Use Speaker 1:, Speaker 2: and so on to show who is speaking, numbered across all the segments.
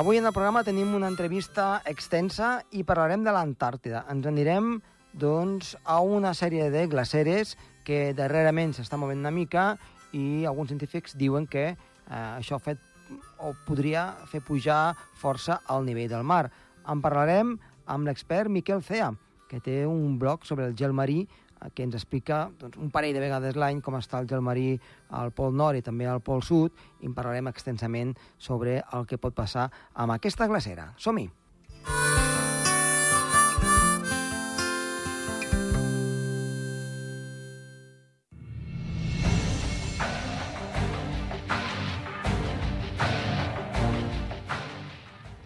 Speaker 1: Avui en el programa tenim una entrevista extensa i parlarem de l'Antàrtida. Ens anirem doncs, a una sèrie de glaceres que darrerament s'està movent una mica i alguns científics diuen que eh, això ha fet o podria fer pujar força al nivell del mar. En parlarem amb l'expert Miquel Cea, que té un blog sobre el gel marí que ens explica doncs, un parell de vegades l'any com està el gel marí al Pol Nord i també al Pol Sud i en parlarem extensament sobre el que pot passar amb aquesta glacera. Som-hi!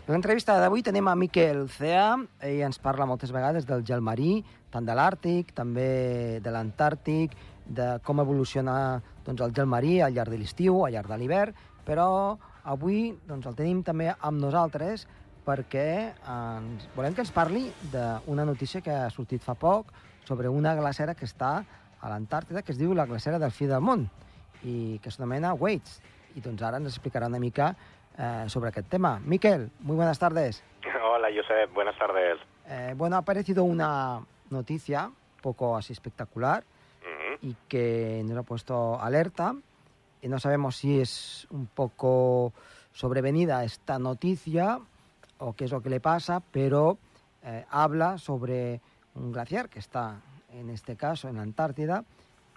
Speaker 1: L'entrevista d'avui tenim a Miquel Cea, ell ens parla moltes vegades del gel marí, tant de l'Àrtic, també de l'Antàrtic, de com evoluciona doncs, el gel marí al llarg de l'estiu, al llarg de l'hivern, però avui doncs, el tenim també amb nosaltres perquè ens... volem que ens parli d'una notícia que ha sortit fa poc sobre una glacera que està a l'Antàrtida, que es diu la glacera del fi del món, i que s'anomena Waits. I doncs ara ens explicarà una mica eh, sobre aquest tema. Miquel, muy buenas tardes.
Speaker 2: Hola, Josep, buenas tardes.
Speaker 1: Eh, bueno, ha aparecido una noticia poco así espectacular
Speaker 2: Uh -huh.
Speaker 1: y que nos ha puesto alerta. Y no sabemos si es un poco sobrevenida esta noticia o qué es lo que le pasa, pero eh, habla sobre un glaciar que está, en este caso, en la Antártida,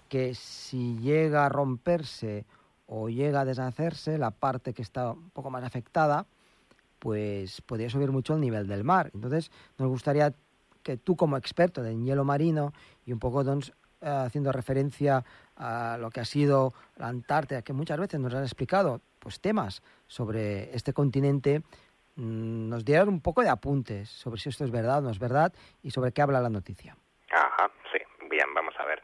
Speaker 1: que si llega a romperse o llega a deshacerse, la parte que está un poco más afectada, pues podría subir mucho el nivel del mar. Entonces, nos gustaría que tú como experto en hielo marino y un poco doncs, eh, haciendo referencia a lo que ha sido la Antártida, que muchas veces nos has explicado pues temas sobre este continente, mm, nos dieran un poco de apuntes sobre si esto es verdad o no es verdad y sobre qué habla la noticia.
Speaker 2: Ajá, sí. Bien, vamos a ver.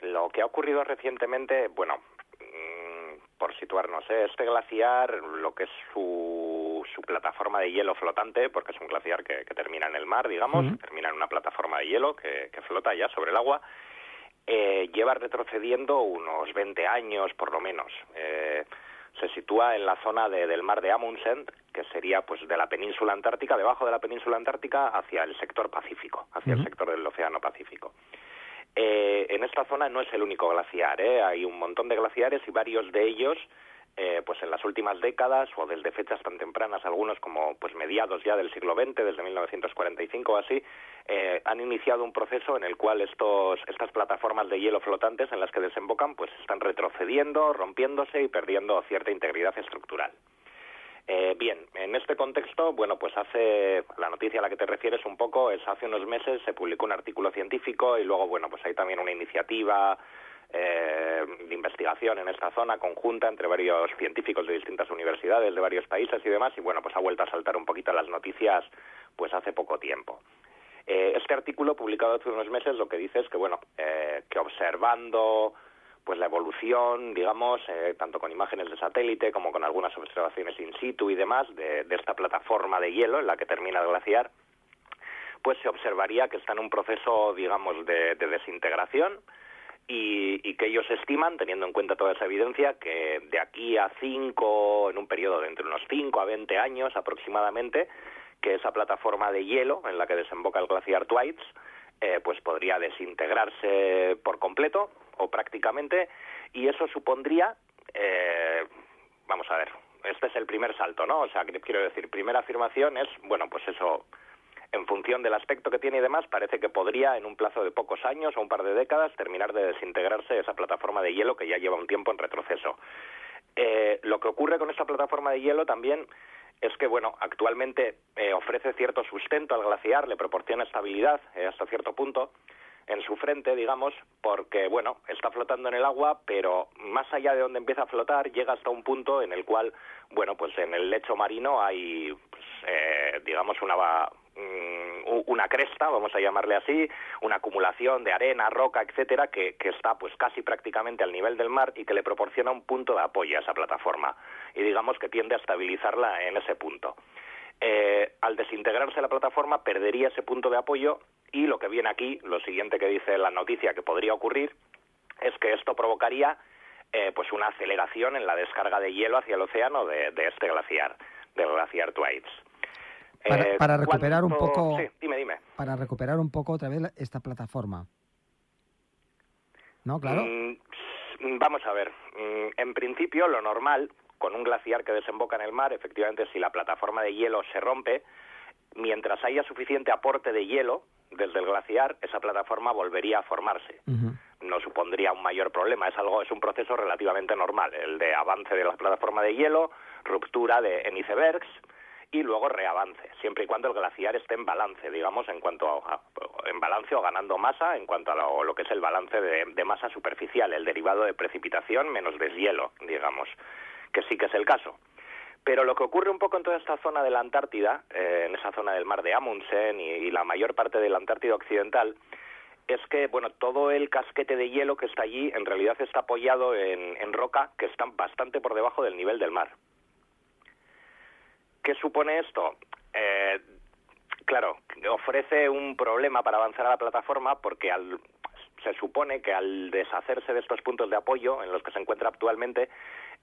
Speaker 2: Lo que ha ocurrido recientemente, bueno, mm, por situarnos, ¿eh? este glaciar, lo que es su, su plataforma de hielo flotante, porque es un glaciar que, que termina en el mar, digamos, termina en una plataforma de hielo que, que flota ya sobre el agua, eh, lleva retrocediendo unos 20 años por lo menos. Eh, se sitúa en la zona de- del mar de Amundsen, que sería pues de la península antártica, debajo de la península antártica, hacia el sector Pacífico, hacia el sector del océano Pacífico. Eh, en esta zona no es el único glaciar, ¿eh? hay un montón de glaciares y varios de ellos, eh, pues en las últimas décadas o desde fechas tan tempranas, algunos como pues mediados ya del siglo XX, desde 1945 o así, eh, han iniciado un proceso en el cual estos, estas plataformas de hielo flotantes en las que desembocan, pues están retrocediendo, rompiéndose y perdiendo cierta integridad estructural. Eh, bien, en este contexto, bueno, pues hace la noticia a la que te refieres un poco es hace unos meses se publicó un artículo científico y luego, bueno, pues hay también una iniciativa eh, de investigación en esta zona conjunta entre varios científicos de distintas universidades de varios países y demás y bueno, pues ha vuelto a saltar un poquito las noticias pues hace poco tiempo. Eh, este artículo publicado hace unos meses lo que dice es que bueno, eh, que observando pues la evolución, digamos, eh, tanto con imágenes de satélite como con algunas observaciones in situ y demás de, esta plataforma de hielo en la que termina el glaciar, pues se observaría que está en un proceso, digamos, de desintegración y, y que ellos estiman, teniendo en cuenta toda esa evidencia, que de aquí a cinco, en un periodo de entre unos 5 a 20 años aproximadamente, que esa plataforma de hielo en la que desemboca el glaciar Twice, eh, pues podría desintegrarse por completo o prácticamente, y eso supondría, eh, vamos a ver, este es el primer salto, ¿no? O sea, quiero decir, primera afirmación es, bueno, pues eso, en función del aspecto que tiene y demás, parece que podría en un plazo de pocos años o un par de décadas terminar de desintegrarse esa plataforma de hielo que ya lleva un tiempo en retroceso. Eh, lo que ocurre con esta plataforma de hielo también es que, bueno, actualmente eh, ofrece cierto sustento al glaciar, le proporciona estabilidad eh, hasta cierto punto en su frente, digamos, porque, bueno, está flotando en el agua, pero más allá de donde empieza a flotar, llega hasta un punto en el cual, bueno, pues en el lecho marino hay, pues, eh, digamos, una, una cresta, vamos a llamarle así, una acumulación de arena, roca, etcétera, que, está pues casi prácticamente al nivel del mar y que le proporciona un punto de apoyo a esa plataforma y digamos que tiende a estabilizarla en ese punto. Eh, al desintegrarse la plataforma perdería ese punto de apoyo y lo que viene aquí, lo siguiente que dice la noticia que podría ocurrir, es que esto provocaría eh, pues una aceleración en la descarga de hielo hacia el océano de, este glaciar. del glaciar Thwaites.
Speaker 1: Para, recuperar un poco...
Speaker 2: Sí, dime, dime.
Speaker 1: Para recuperar un poco otra vez esta plataforma. ¿No? Claro.
Speaker 2: Mm, vamos a ver. Mm, en principio, lo normal, con un glaciar que desemboca en el mar, efectivamente, si la plataforma de hielo se rompe, mientras haya suficiente aporte de hielo desde el glaciar, esa plataforma volvería a formarse. No supondría un mayor problema, es algo, es un proceso relativamente normal, el de avance de la plataforma de hielo, ruptura de, en icebergs, y luego reavance, siempre y cuando el glaciar esté en balance, digamos, en cuanto a, en balance o ganando masa en cuanto a lo, que es el balance de, masa superficial, el derivado de precipitación menos deshielo, digamos, que sí que es el caso. Pero lo que ocurre un poco en toda esta zona de la Antártida, eh, en esa zona del mar de Amundsen y, la mayor parte de la Antártida occidental, es que bueno todo el casquete de hielo que está allí en realidad está apoyado en, en roca que está bastante por debajo del nivel del mar. ¿Qué supone esto? Eh, claro, ofrece un problema para avanzar a la plataforma porque se supone que al deshacerse de estos puntos de apoyo en los que se encuentra actualmente,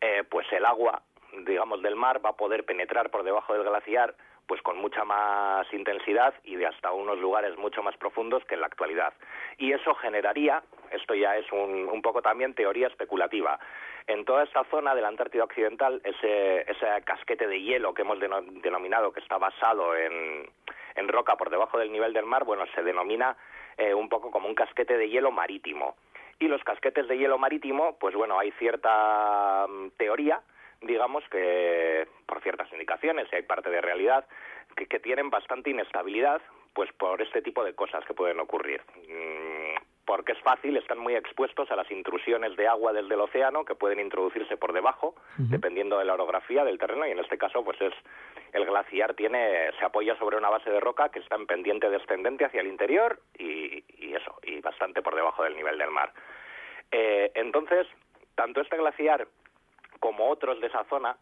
Speaker 2: eh, pues el agua, digamos, del mar va a poder penetrar por debajo del glaciar pues con mucha más intensidad y de hasta unos lugares mucho más profundos que en la actualidad. Y eso generaría, esto ya es un, un poco también teoría especulativa, en toda esta zona de la Antártida Occidental, ese, ese casquete de hielo que hemos denominado que está basado en, en, roca por debajo del nivel del mar, bueno, se denomina eh, un poco como un casquete de hielo marítimo. Y los casquetes de hielo marítimo, pues bueno, hay cierta mm, teoría, digamos, que por ciertas indicaciones, y hay parte de realidad, que, que tienen bastante inestabilidad, pues por este tipo de cosas que pueden ocurrir. Mm, porque es fácil, están muy expuestos a las intrusiones de agua desde el océano que pueden introducirse por debajo, dependiendo de la orografía del terreno, y en este caso, pues es el glaciar tiene, se apoya sobre una base de roca que está en pendiente descendente hacia el interior y, eso, y bastante por debajo del nivel del mar. Eh, entonces, tanto este glaciar como otros de esa zona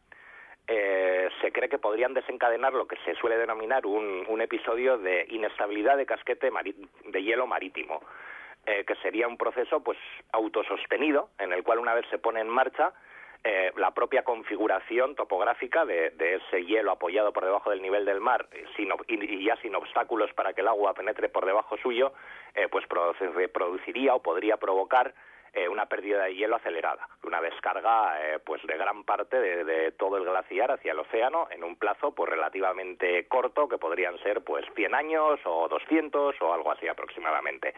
Speaker 2: eh, se cree que podrían desencadenar lo que se suele denominar un, un episodio de inestabilidad de casquete de hielo marítimo. Eh, que sería un proceso pues autosostenido, en el cual una vez se pone en marcha, eh, la propia configuración topográfica de, ese hielo apoyado por debajo del nivel del mar eh, y, ya sin obstáculos para que el agua penetre por debajo suyo, pues produciría o podría provocar una pérdida de hielo acelerada, una descarga pues de gran parte de, todo el glaciar hacia el océano en un plazo pues relativamente corto que podrían ser pues 100 años o 200 o algo así aproximadamente.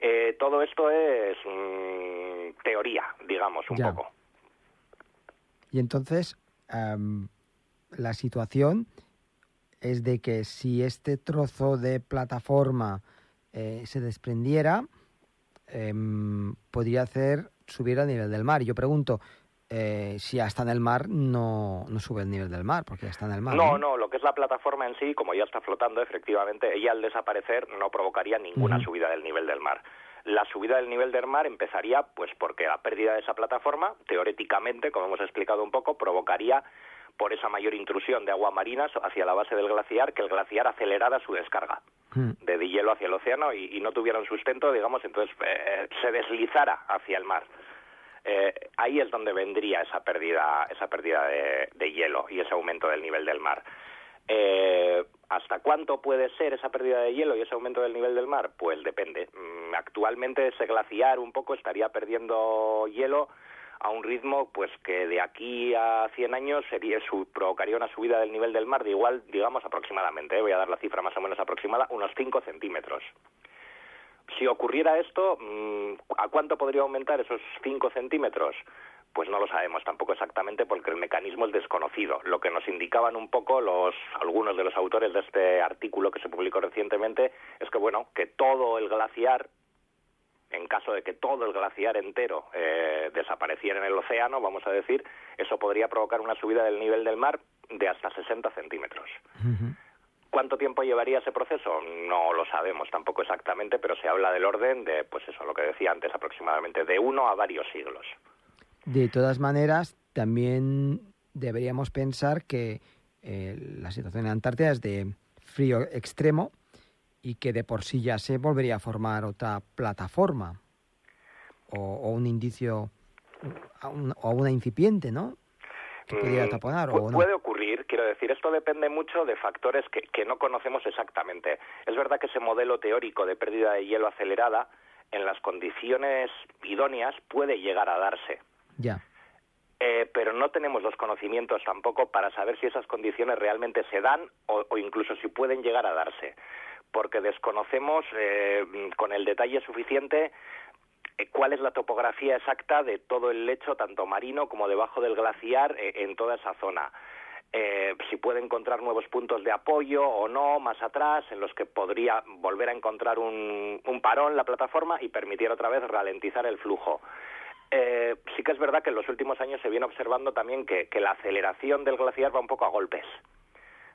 Speaker 2: Eh, todo esto es mm, teoría, digamos, un poco.
Speaker 1: Y entonces, la situación es de que si este trozo de plataforma eh, se desprendiera, em, podría hacer subir al nivel del mar. Y yo pregunto, eh, si ya está en el mar, no, no sube el nivel del mar, porque ya está en el mar.
Speaker 2: No, no, lo que es la plataforma en sí, como ya está flotando, efectivamente, ella al desaparecer no provocaría ninguna subida del nivel del mar. La subida del nivel del mar empezaría, pues porque la pérdida de esa plataforma, teóricamente, como hemos explicado un poco, provocaría por esa mayor intrusión de agua marina hacia la base del glaciar, que el glaciar acelerara su descarga hmm. de hielo hacia el océano y, no tuviera un sustento, digamos, entonces eh, se deslizara hacia el mar. Eh, ahí es donde vendría esa pérdida, esa pérdida de, hielo y ese aumento del nivel del mar. Eh, ¿Hasta cuánto puede ser esa pérdida de hielo y ese aumento del nivel del mar? Pues depende. Mm, actualmente ese glaciar un poco estaría perdiendo hielo a un ritmo pues que de aquí a 100 años sería su, provocaría una subida del nivel del mar de igual, digamos aproximadamente, ¿eh? voy a dar la cifra más o menos aproximada, unos 5 centímetros si ocurriera esto, mm, ¿a cuánto podría aumentar esos 5 centímetros? Pues no lo sabemos tampoco exactamente porque el mecanismo es desconocido. Lo que nos indicaban un poco los algunos de los autores de este artículo que se publicó recientemente es que bueno que todo el glaciar, en caso de que todo el glaciar entero eh, desapareciera en el océano, vamos a decir, eso podría provocar una subida del nivel del mar de hasta 60 centímetros. ¿Cuánto tiempo llevaría ese proceso? No lo sabemos tampoco exactamente, pero se habla del orden de, pues eso, lo que decía antes, aproximadamente de uno a varios siglos.
Speaker 1: De todas maneras, también deberíamos pensar que eh, la situación en Antártida es de frío extremo y que de por sí ya se volvería a formar otra plataforma o, un indicio o una incipiente, ¿no? que pudiera
Speaker 2: Mm,
Speaker 1: taponar
Speaker 2: pu-
Speaker 1: o no.
Speaker 2: Puede ocurrir, quiero decir, esto depende mucho de factores que, que no conocemos exactamente. Es verdad que ese modelo teórico de pérdida de hielo acelerada, en las condiciones idóneas, puede llegar a darse.
Speaker 1: Ya.
Speaker 2: Eh, pero no tenemos los conocimientos tampoco para saber si esas condiciones realmente se dan o, o incluso si pueden llegar a darse, porque desconocemos eh, con el detalle suficiente eh, cuál es la topografía exacta de todo el lecho, tanto marino como debajo del glaciar, eh, en toda esa zona. Eh, si puede encontrar nuevos puntos de apoyo o no más atrás, en los que podría volver a encontrar un, parón la plataforma y permitir otra vez ralentizar el flujo. Eh, sí que es verdad que en los últimos años se viene observando también que la aceleración del glaciar va un poco a golpes.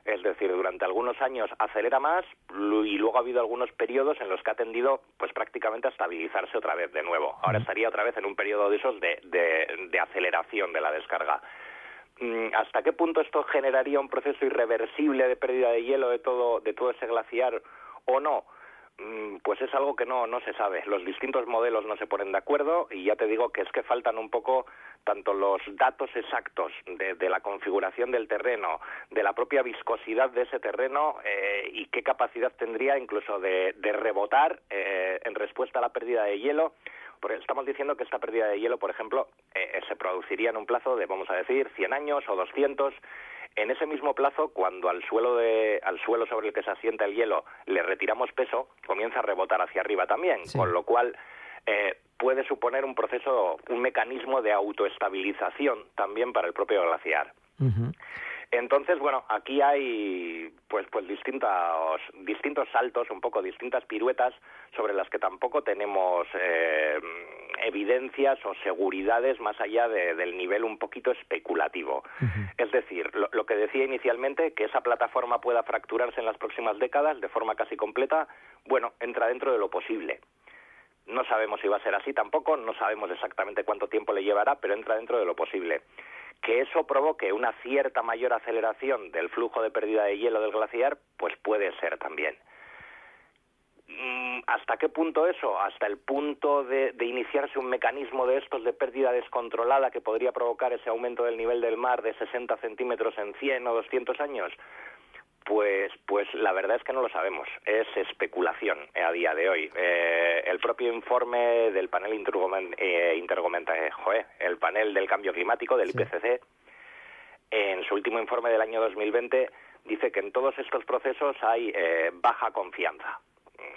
Speaker 2: Es decir, durante algunos años acelera más y luego ha habido algunos periodos en los que ha tendido pues prácticamente a estabilizarse otra vez de nuevo. Ahora estaría otra vez en un periodo de esos de, de- de aceleración de la descarga. Mm, ¿Hasta qué punto esto generaría un proceso irreversible de pérdida de hielo de todo, de todo ese glaciar o no? Mm, Pues es algo que no, no se sabe. Los distintos modelos no se ponen de acuerdo y ya te digo que es que faltan un poco tanto los datos exactos de, de la configuración del terreno, de la propia viscosidad de ese terreno eh, y qué capacidad tendría incluso de, de rebotar eh, en respuesta a la pérdida de hielo. Porque estamos diciendo que esta pérdida de hielo, por ejemplo, eh, se produciría en un plazo de, vamos a decir, 100 años o 200. En ese mismo plazo, cuando al suelo, de, al suelo sobre el que se asienta el hielo le retiramos peso, comienza a rebotar hacia arriba también,
Speaker 1: Sí.
Speaker 2: con lo cual eh, puede suponer un proceso, un mecanismo de autoestabilización también para el propio glaciar. Entonces, bueno, aquí hay pues pues distintos distintos saltos, un poco distintas piruetas sobre las que tampoco tenemos eh, evidencias o seguridades más allá de- del nivel un poquito especulativo. Es decir, lo, lo que decía inicialmente, que esa plataforma pueda fracturarse en las próximas décadas de forma casi completa, bueno, entra dentro de lo posible. No sabemos si va a ser así tampoco, no sabemos exactamente cuánto tiempo le llevará, pero entra dentro de lo posible. Que eso provoque una cierta mayor aceleración del flujo de pérdida de hielo del glaciar, pues puede ser también. Mm, ¿Hasta qué punto eso? Hasta el punto de, de iniciarse un mecanismo de estos de pérdida descontrolada que podría provocar ese aumento del nivel del mar de 60 centímetros en 100 o 200 años. Pues, pues la verdad es que no lo sabemos. Es especulación eh, a día de hoy. Eh, el propio informe del panel eh, intergomenta- eh, joe, el panel del cambio climático del
Speaker 1: Sí.
Speaker 2: IPCC, en su último informe del año 2020 dice que en todos estos procesos hay eh, baja confianza.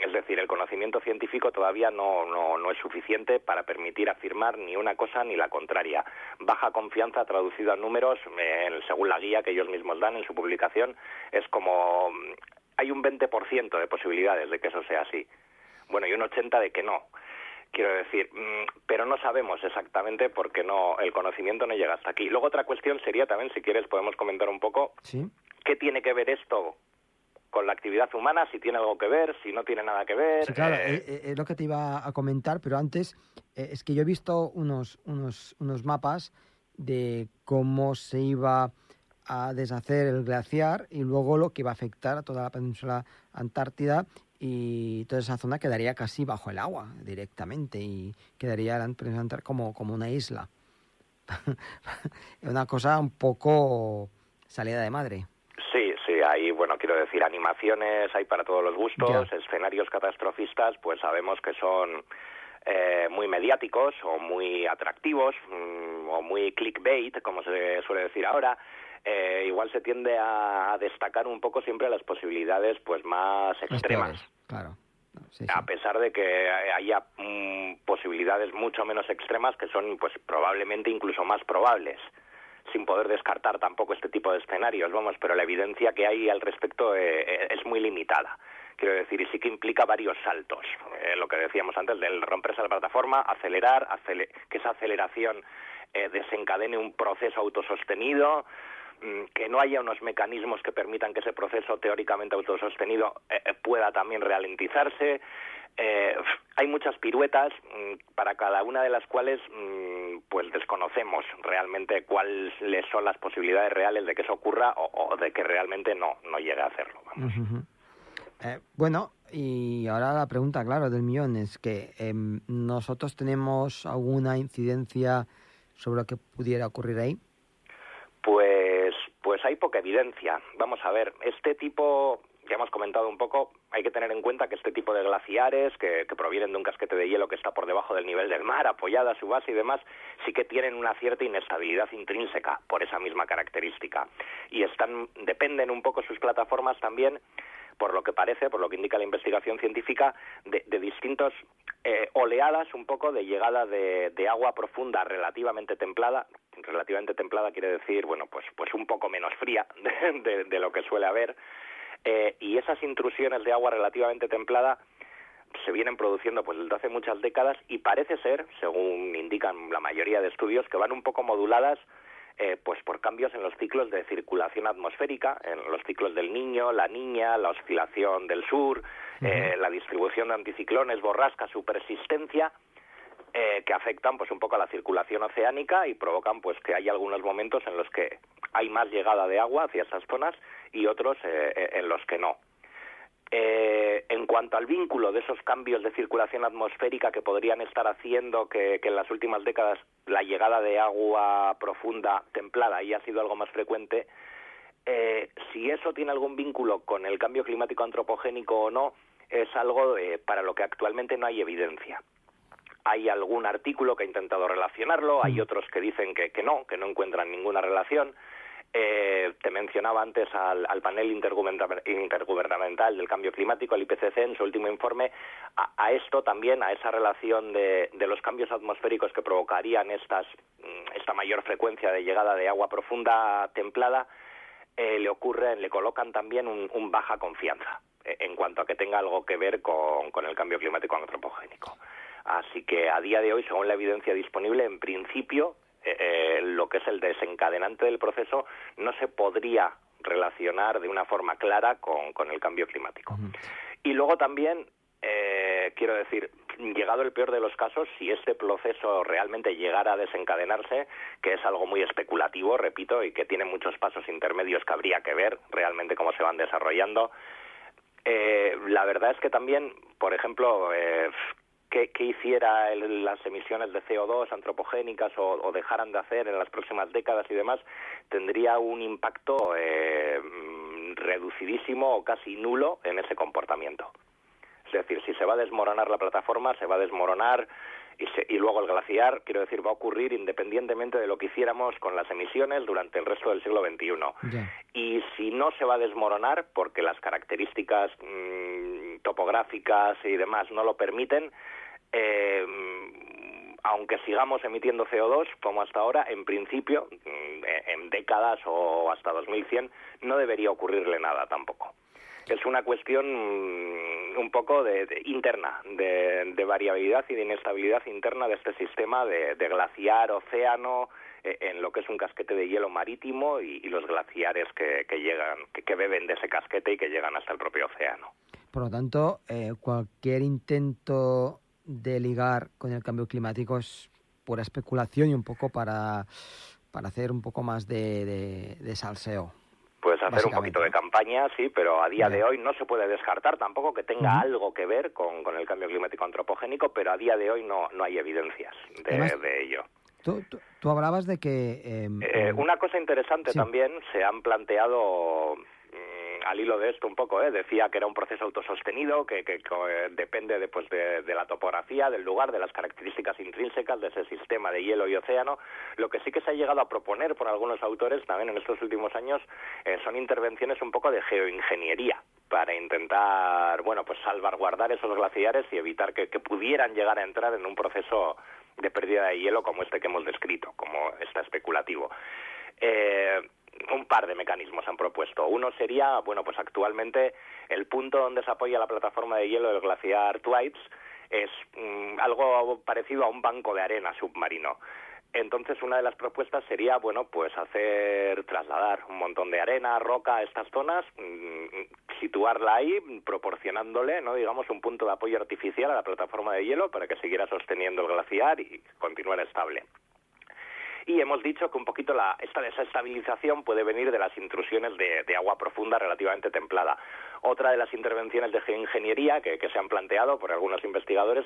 Speaker 2: Es decir, el conocimiento científico todavía no, no, no es suficiente para permitir afirmar ni una cosa ni la contraria. Baja confianza traducido a números, eh, según la guía que ellos mismos dan en su publicación, es como mm, hay un 20% de posibilidades de que eso sea así. Bueno, y un 80% de que no. Quiero decir, mm, pero no sabemos exactamente porque no el conocimiento no llega hasta aquí. Luego otra cuestión sería también, si quieres, podemos comentar un poco
Speaker 1: Sí.
Speaker 2: qué tiene que ver esto con la actividad humana, si tiene algo que ver, si no tiene nada que ver.
Speaker 1: Sí, claro,
Speaker 2: eh,
Speaker 1: eh, eh, es lo que te iba a comentar, pero antes es que yo he visto unos, unos, unos mapas de cómo se iba a deshacer el glaciar y luego lo que iba a afectar a toda la península antártida y toda esa zona quedaría casi bajo el agua directamente y quedaría la península antártida como, como una isla. una cosa un poco salida de madre.
Speaker 2: Sí, quiero decir, animaciones hay para todos los gustos, escenarios catastrofistas, pues sabemos que son eh, muy mediáticos o muy atractivos mm, o muy clickbait, como se suele decir ahora. Eh, igual se tiende a, destacar un poco siempre las posibilidades pues más extremas.
Speaker 1: peores, claro. No, sí, sí.
Speaker 2: a pesar de que haya mm, posibilidades mucho menos extremas que son pues probablemente incluso más probables sin poder descartar tampoco este tipo de escenarios vamos pero la evidencia que hay al respecto eh, eh, es muy limitada quiero decir y sí que implica varios saltos Eh, lo que decíamos antes del romperse la plataforma acelerar acele- que esa aceleración eh, desencadene un proceso autosostenido mm, que no haya unos mecanismos que permitan que ese proceso teóricamente autosostenido eh, eh, pueda también ralentizarse. Eh, hay muchas piruetas mm, para cada una de las cuales mm, pues desconocemos realmente cuáles son las posibilidades reales de que eso ocurra o, o de que realmente no, no llegue a hacerlo. vamos.
Speaker 1: Eh, bueno, y ahora la pregunta, claro, del millón es que em, nosotros tenemos alguna incidencia sobre lo que pudiera ocurrir ahí.
Speaker 2: Pues, pues hay poca evidencia. Vamos a ver, este tipo, ya hemos comentado un poco, hay que tener en cuenta que este tipo de glaciares que, provienen de un casquete de hielo que está por debajo del nivel del mar, apoyada a su base y demás, sí que tienen una cierta inestabilidad intrínseca por esa misma característica. Y están, dependen un poco sus plataformas también por lo que parece, por lo que indica la investigación científica, de, de distintos eh, oleadas un poco de llegada de, agua profunda relativamente templada. Relativamente templada quiere decir, bueno, pues, pues un poco menos fría de, lo que suele haber. Eh, y esas intrusiones de agua relativamente templada se vienen produciendo pues desde hace muchas décadas y parece ser, según indican la mayoría de estudios, que van un poco moduladas eh, pues por cambios en los ciclos de circulación atmosférica, en los ciclos del niño, la niña, la oscilación del sur, eh, la distribución de anticiclones, borrascas, su persistencia, eh, que afectan pues un poco a la circulación oceánica y provocan pues que hay algunos momentos en los que hay más llegada de agua hacia esas zonas y otros en los que no. Eh, en cuanto al vínculo de esos cambios de circulación atmosférica que podrían estar haciendo que, en las últimas décadas la llegada de agua profunda templada haya sido algo más frecuente, eh, si eso tiene algún vínculo con el cambio climático antropogénico o no, es algo eh, para lo que actualmente no hay evidencia. Hay algún artículo que ha intentado relacionarlo, hay mm. otros que dicen que no, que no encuentran ninguna relación. Eh, te mencionaba antes al, panel intergubernamental del cambio climático, el IPCC, en su último informe, a, esto también, a esa relación de, los cambios atmosféricos que provocarían estas, mm, esta mayor frecuencia de llegada de agua profunda templada, eh, le ocurre, le colocan también un, baja confianza eh, en cuanto a que tenga algo que ver con, con el cambio climático antropogénico. Así que a día de hoy, según la evidencia disponible, en principio eh, lo que es el desencadenante del proceso no se podría relacionar de una forma clara con, el cambio climático. Y luego también, eh, quiero decir, llegado el peor de los casos, si este proceso realmente llegara a desencadenarse, que es algo muy especulativo, repito, y que tiene muchos pasos intermedios que habría que ver realmente cómo se van desarrollando, eh, la verdad es que también, por ejemplo, eh, que, hiciera las emisiones de CO2 antropogénicas o, dejaran de hacer en las próximas décadas y demás, tendría un impacto eh, reducidísimo o casi nulo en ese comportamiento. Es decir, si se va a desmoronar la plataforma, se va a desmoronar y, luego el glaciar, quiero decir, va a ocurrir independientemente de lo que hiciéramos con las emisiones durante el resto del siglo XXI. Y si no se va a desmoronar, porque las características mm, topográficas y demás no lo permiten, eh, aunque sigamos emitiendo CO2 como hasta ahora, en principio, mm, en décadas o hasta 2100, no debería ocurrirle nada tampoco. Es una cuestión mm, un poco de, interna, de, variabilidad y de inestabilidad interna de este sistema de, glaciar, océano, e, en lo que es un casquete de hielo marítimo y, los glaciares que, llegan, que, beben de ese casquete y que llegan hasta el propio océano.
Speaker 1: Por lo tanto, eh, cualquier intento de ligar con el cambio climático es pura especulación y un poco para, para hacer un poco más de, de, salseo.
Speaker 2: Puedes hacer un poquito de campaña, sí, pero a día de hoy no se puede descartar tampoco que tenga algo que ver con, con, el cambio climático antropogénico, pero a día de hoy no, no hay evidencias de, ello.
Speaker 1: Tú, tú, hablabas de que... Em,
Speaker 2: eh, una cosa interesante también, se han planteado al hilo de esto un poco, ¿eh? decía que era un proceso autosostenido, que, que, eh, depende de, pues, de, la topografía, del lugar, de las características intrínsecas de ese sistema de hielo y océano. Lo que sí que se ha llegado a proponer por algunos autores también en estos últimos años eh, son intervenciones un poco de geoingeniería para intentar, bueno, pues salvaguardar esos glaciares y evitar que, que pudieran llegar a entrar en un proceso de pérdida de hielo como este que hemos descrito, como está especulativo. Eh, un par de mecanismos han propuesto. Uno sería, bueno, pues actualmente el punto donde se apoya la plataforma de hielo del glaciar Twites es mm, algo parecido a un banco de arena submarino. Entonces, una de las propuestas sería, bueno, pues hacer, trasladar un montón de arena, roca a estas zonas, mm, situarla ahí, proporcionándole, ¿no? digamos, un punto de apoyo artificial a la plataforma de hielo para que siguiera sosteniendo el glaciar y continuara estable y hemos dicho que un poquito la, esta desestabilización puede venir de las intrusiones de, agua profunda relativamente templada. Otra de las intervenciones de geoingeniería que, se han planteado por algunos investigadores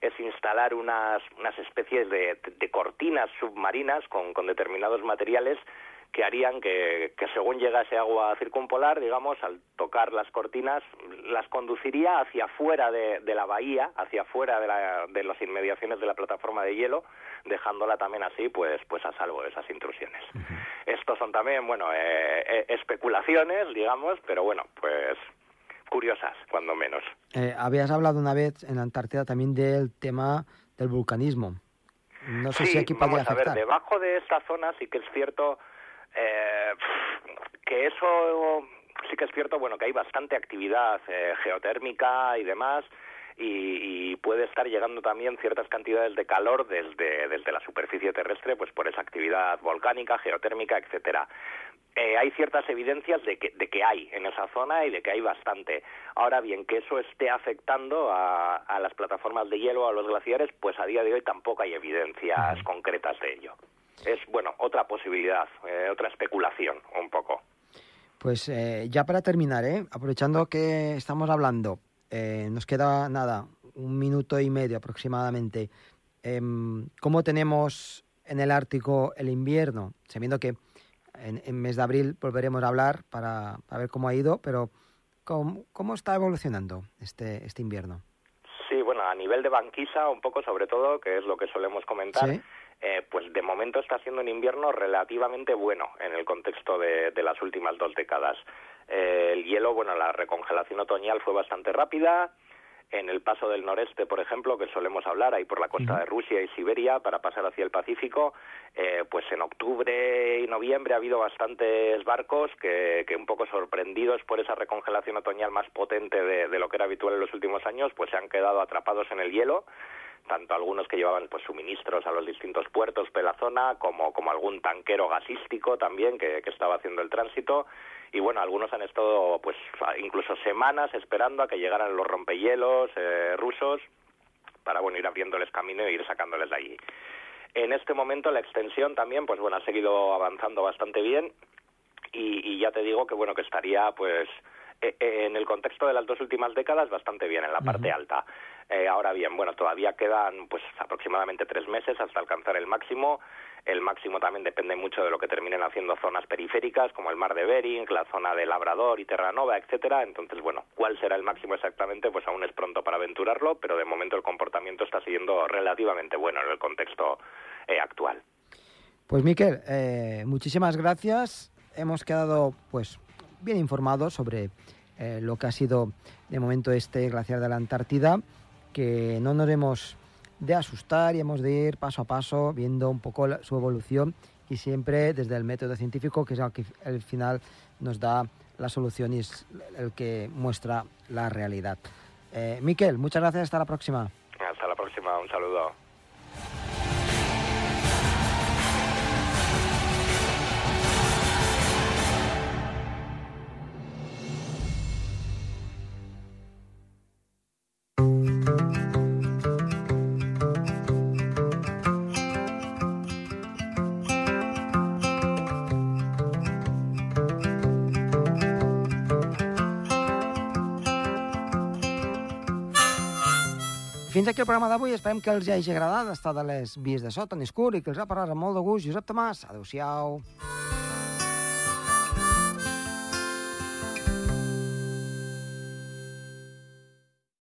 Speaker 2: es instalar unas, unas especies de, cortinas submarinas con, determinados materiales que harían que, según llegase agua circumpolar, digamos, al tocar las cortinas, las conduciría hacia afuera de, la bahía, hacia afuera de, de las inmediaciones de la plataforma de hielo, dejándola también así, pues, pues a salvo de esas intrusiones. Estos son también, bueno, eh, eh, especulaciones, digamos, pero bueno, pues curiosas, cuando menos.
Speaker 1: Eh, habías hablado una vez en la Antártida también del tema del vulcanismo. No sé si aquí podría
Speaker 2: vamos a ver, debajo de esta zona sí que es cierto eh, que eso sí que es cierto, bueno, que hay bastante actividad eh, geotérmica y demás, y, puede estar llegando también ciertas cantidades de calor desde, desde la superficie terrestre, pues por esa actividad volcánica, geotérmica, etcétera. Eh, hay ciertas evidencias de que, de que hay en esa zona y de que hay bastante. Ahora bien, que eso esté afectando a, a las plataformas de hielo, a los glaciares, pues a día de hoy tampoco hay evidencias concretas de ello es, bueno, otra posibilidad, eh, otra especulación un poco.
Speaker 1: Pues eh, ya para terminar, ¿eh? aprovechando que estamos hablando, eh, nos queda nada, un minuto y medio aproximadamente. Em, ¿Cómo tenemos en el Ártico el invierno? Sabiendo que en, en mes de abril volveremos a hablar para, ver cómo ha ido, pero ¿cómo, ¿cómo, está evolucionando este, este invierno?
Speaker 2: Sí, bueno, a nivel de banquisa, un poco sobre todo, que es lo que solemos comentar. ¿Sí? Eh, pues de momento está siendo un invierno relativamente bueno en el contexto de, las últimas dos décadas. Eh, el hielo, bueno, la recongelación otoñal fue bastante rápida. En el paso del noreste, por ejemplo, que solemos hablar ahí por la costa de Rusia y Siberia para pasar hacia el Pacífico, eh, pues en octubre y noviembre ha habido bastantes barcos que, que un poco sorprendidos por esa recongelación otoñal más potente de, de lo que era habitual en los últimos años, pues se han quedado atrapados en el hielo tanto algunos que llevaban pues suministros a los distintos puertos de la zona como, como algún tanquero gasístico también que, estaba haciendo el tránsito. Y bueno algunos han estado pues incluso semanas esperando a que llegaran los rompehielos eh, rusos para bueno ir abriéndoles camino e ir sacándoles de allí. En este momento la extensión también pues bueno ha seguido avanzando bastante bien. Y, y ya te digo que bueno que estaría pues eh, eh, en el contexto de las dos últimas décadas bastante bien en la parte alta. Eh, ahora bien, bueno, todavía quedan pues aproximadamente tres meses hasta alcanzar el máximo. El máximo también depende mucho de lo que terminen haciendo zonas periféricas como el mar de Bering, la zona de Labrador y Terranova, etcétera. Entonces, bueno, ¿cuál será el máximo exactamente? Pues aún es pronto para aventurarlo, pero de momento el comportamiento está siendo relativamente bueno en el contexto actual.
Speaker 1: Pues Miquel, muchísimas gracias. Hemos quedado pues bien informados sobre eh, lo que ha sido de momento este glaciar de la Antártida, que no nos hemos de asustar y hemos de ir paso a paso viendo un poco su evolución y siempre desde el método científico, que es el que al final nos da la solución y es el que muestra la realidad. Eh, Miquel, muchas gracias, hasta la próxima.
Speaker 2: Hasta la próxima, un saludo.
Speaker 1: Fins aquí el programa d'avui. Esperem que els hagi agradat estar de les vies de sota, en i que els ha parlat amb molt de gust Josep Tomàs. Adéu-siau.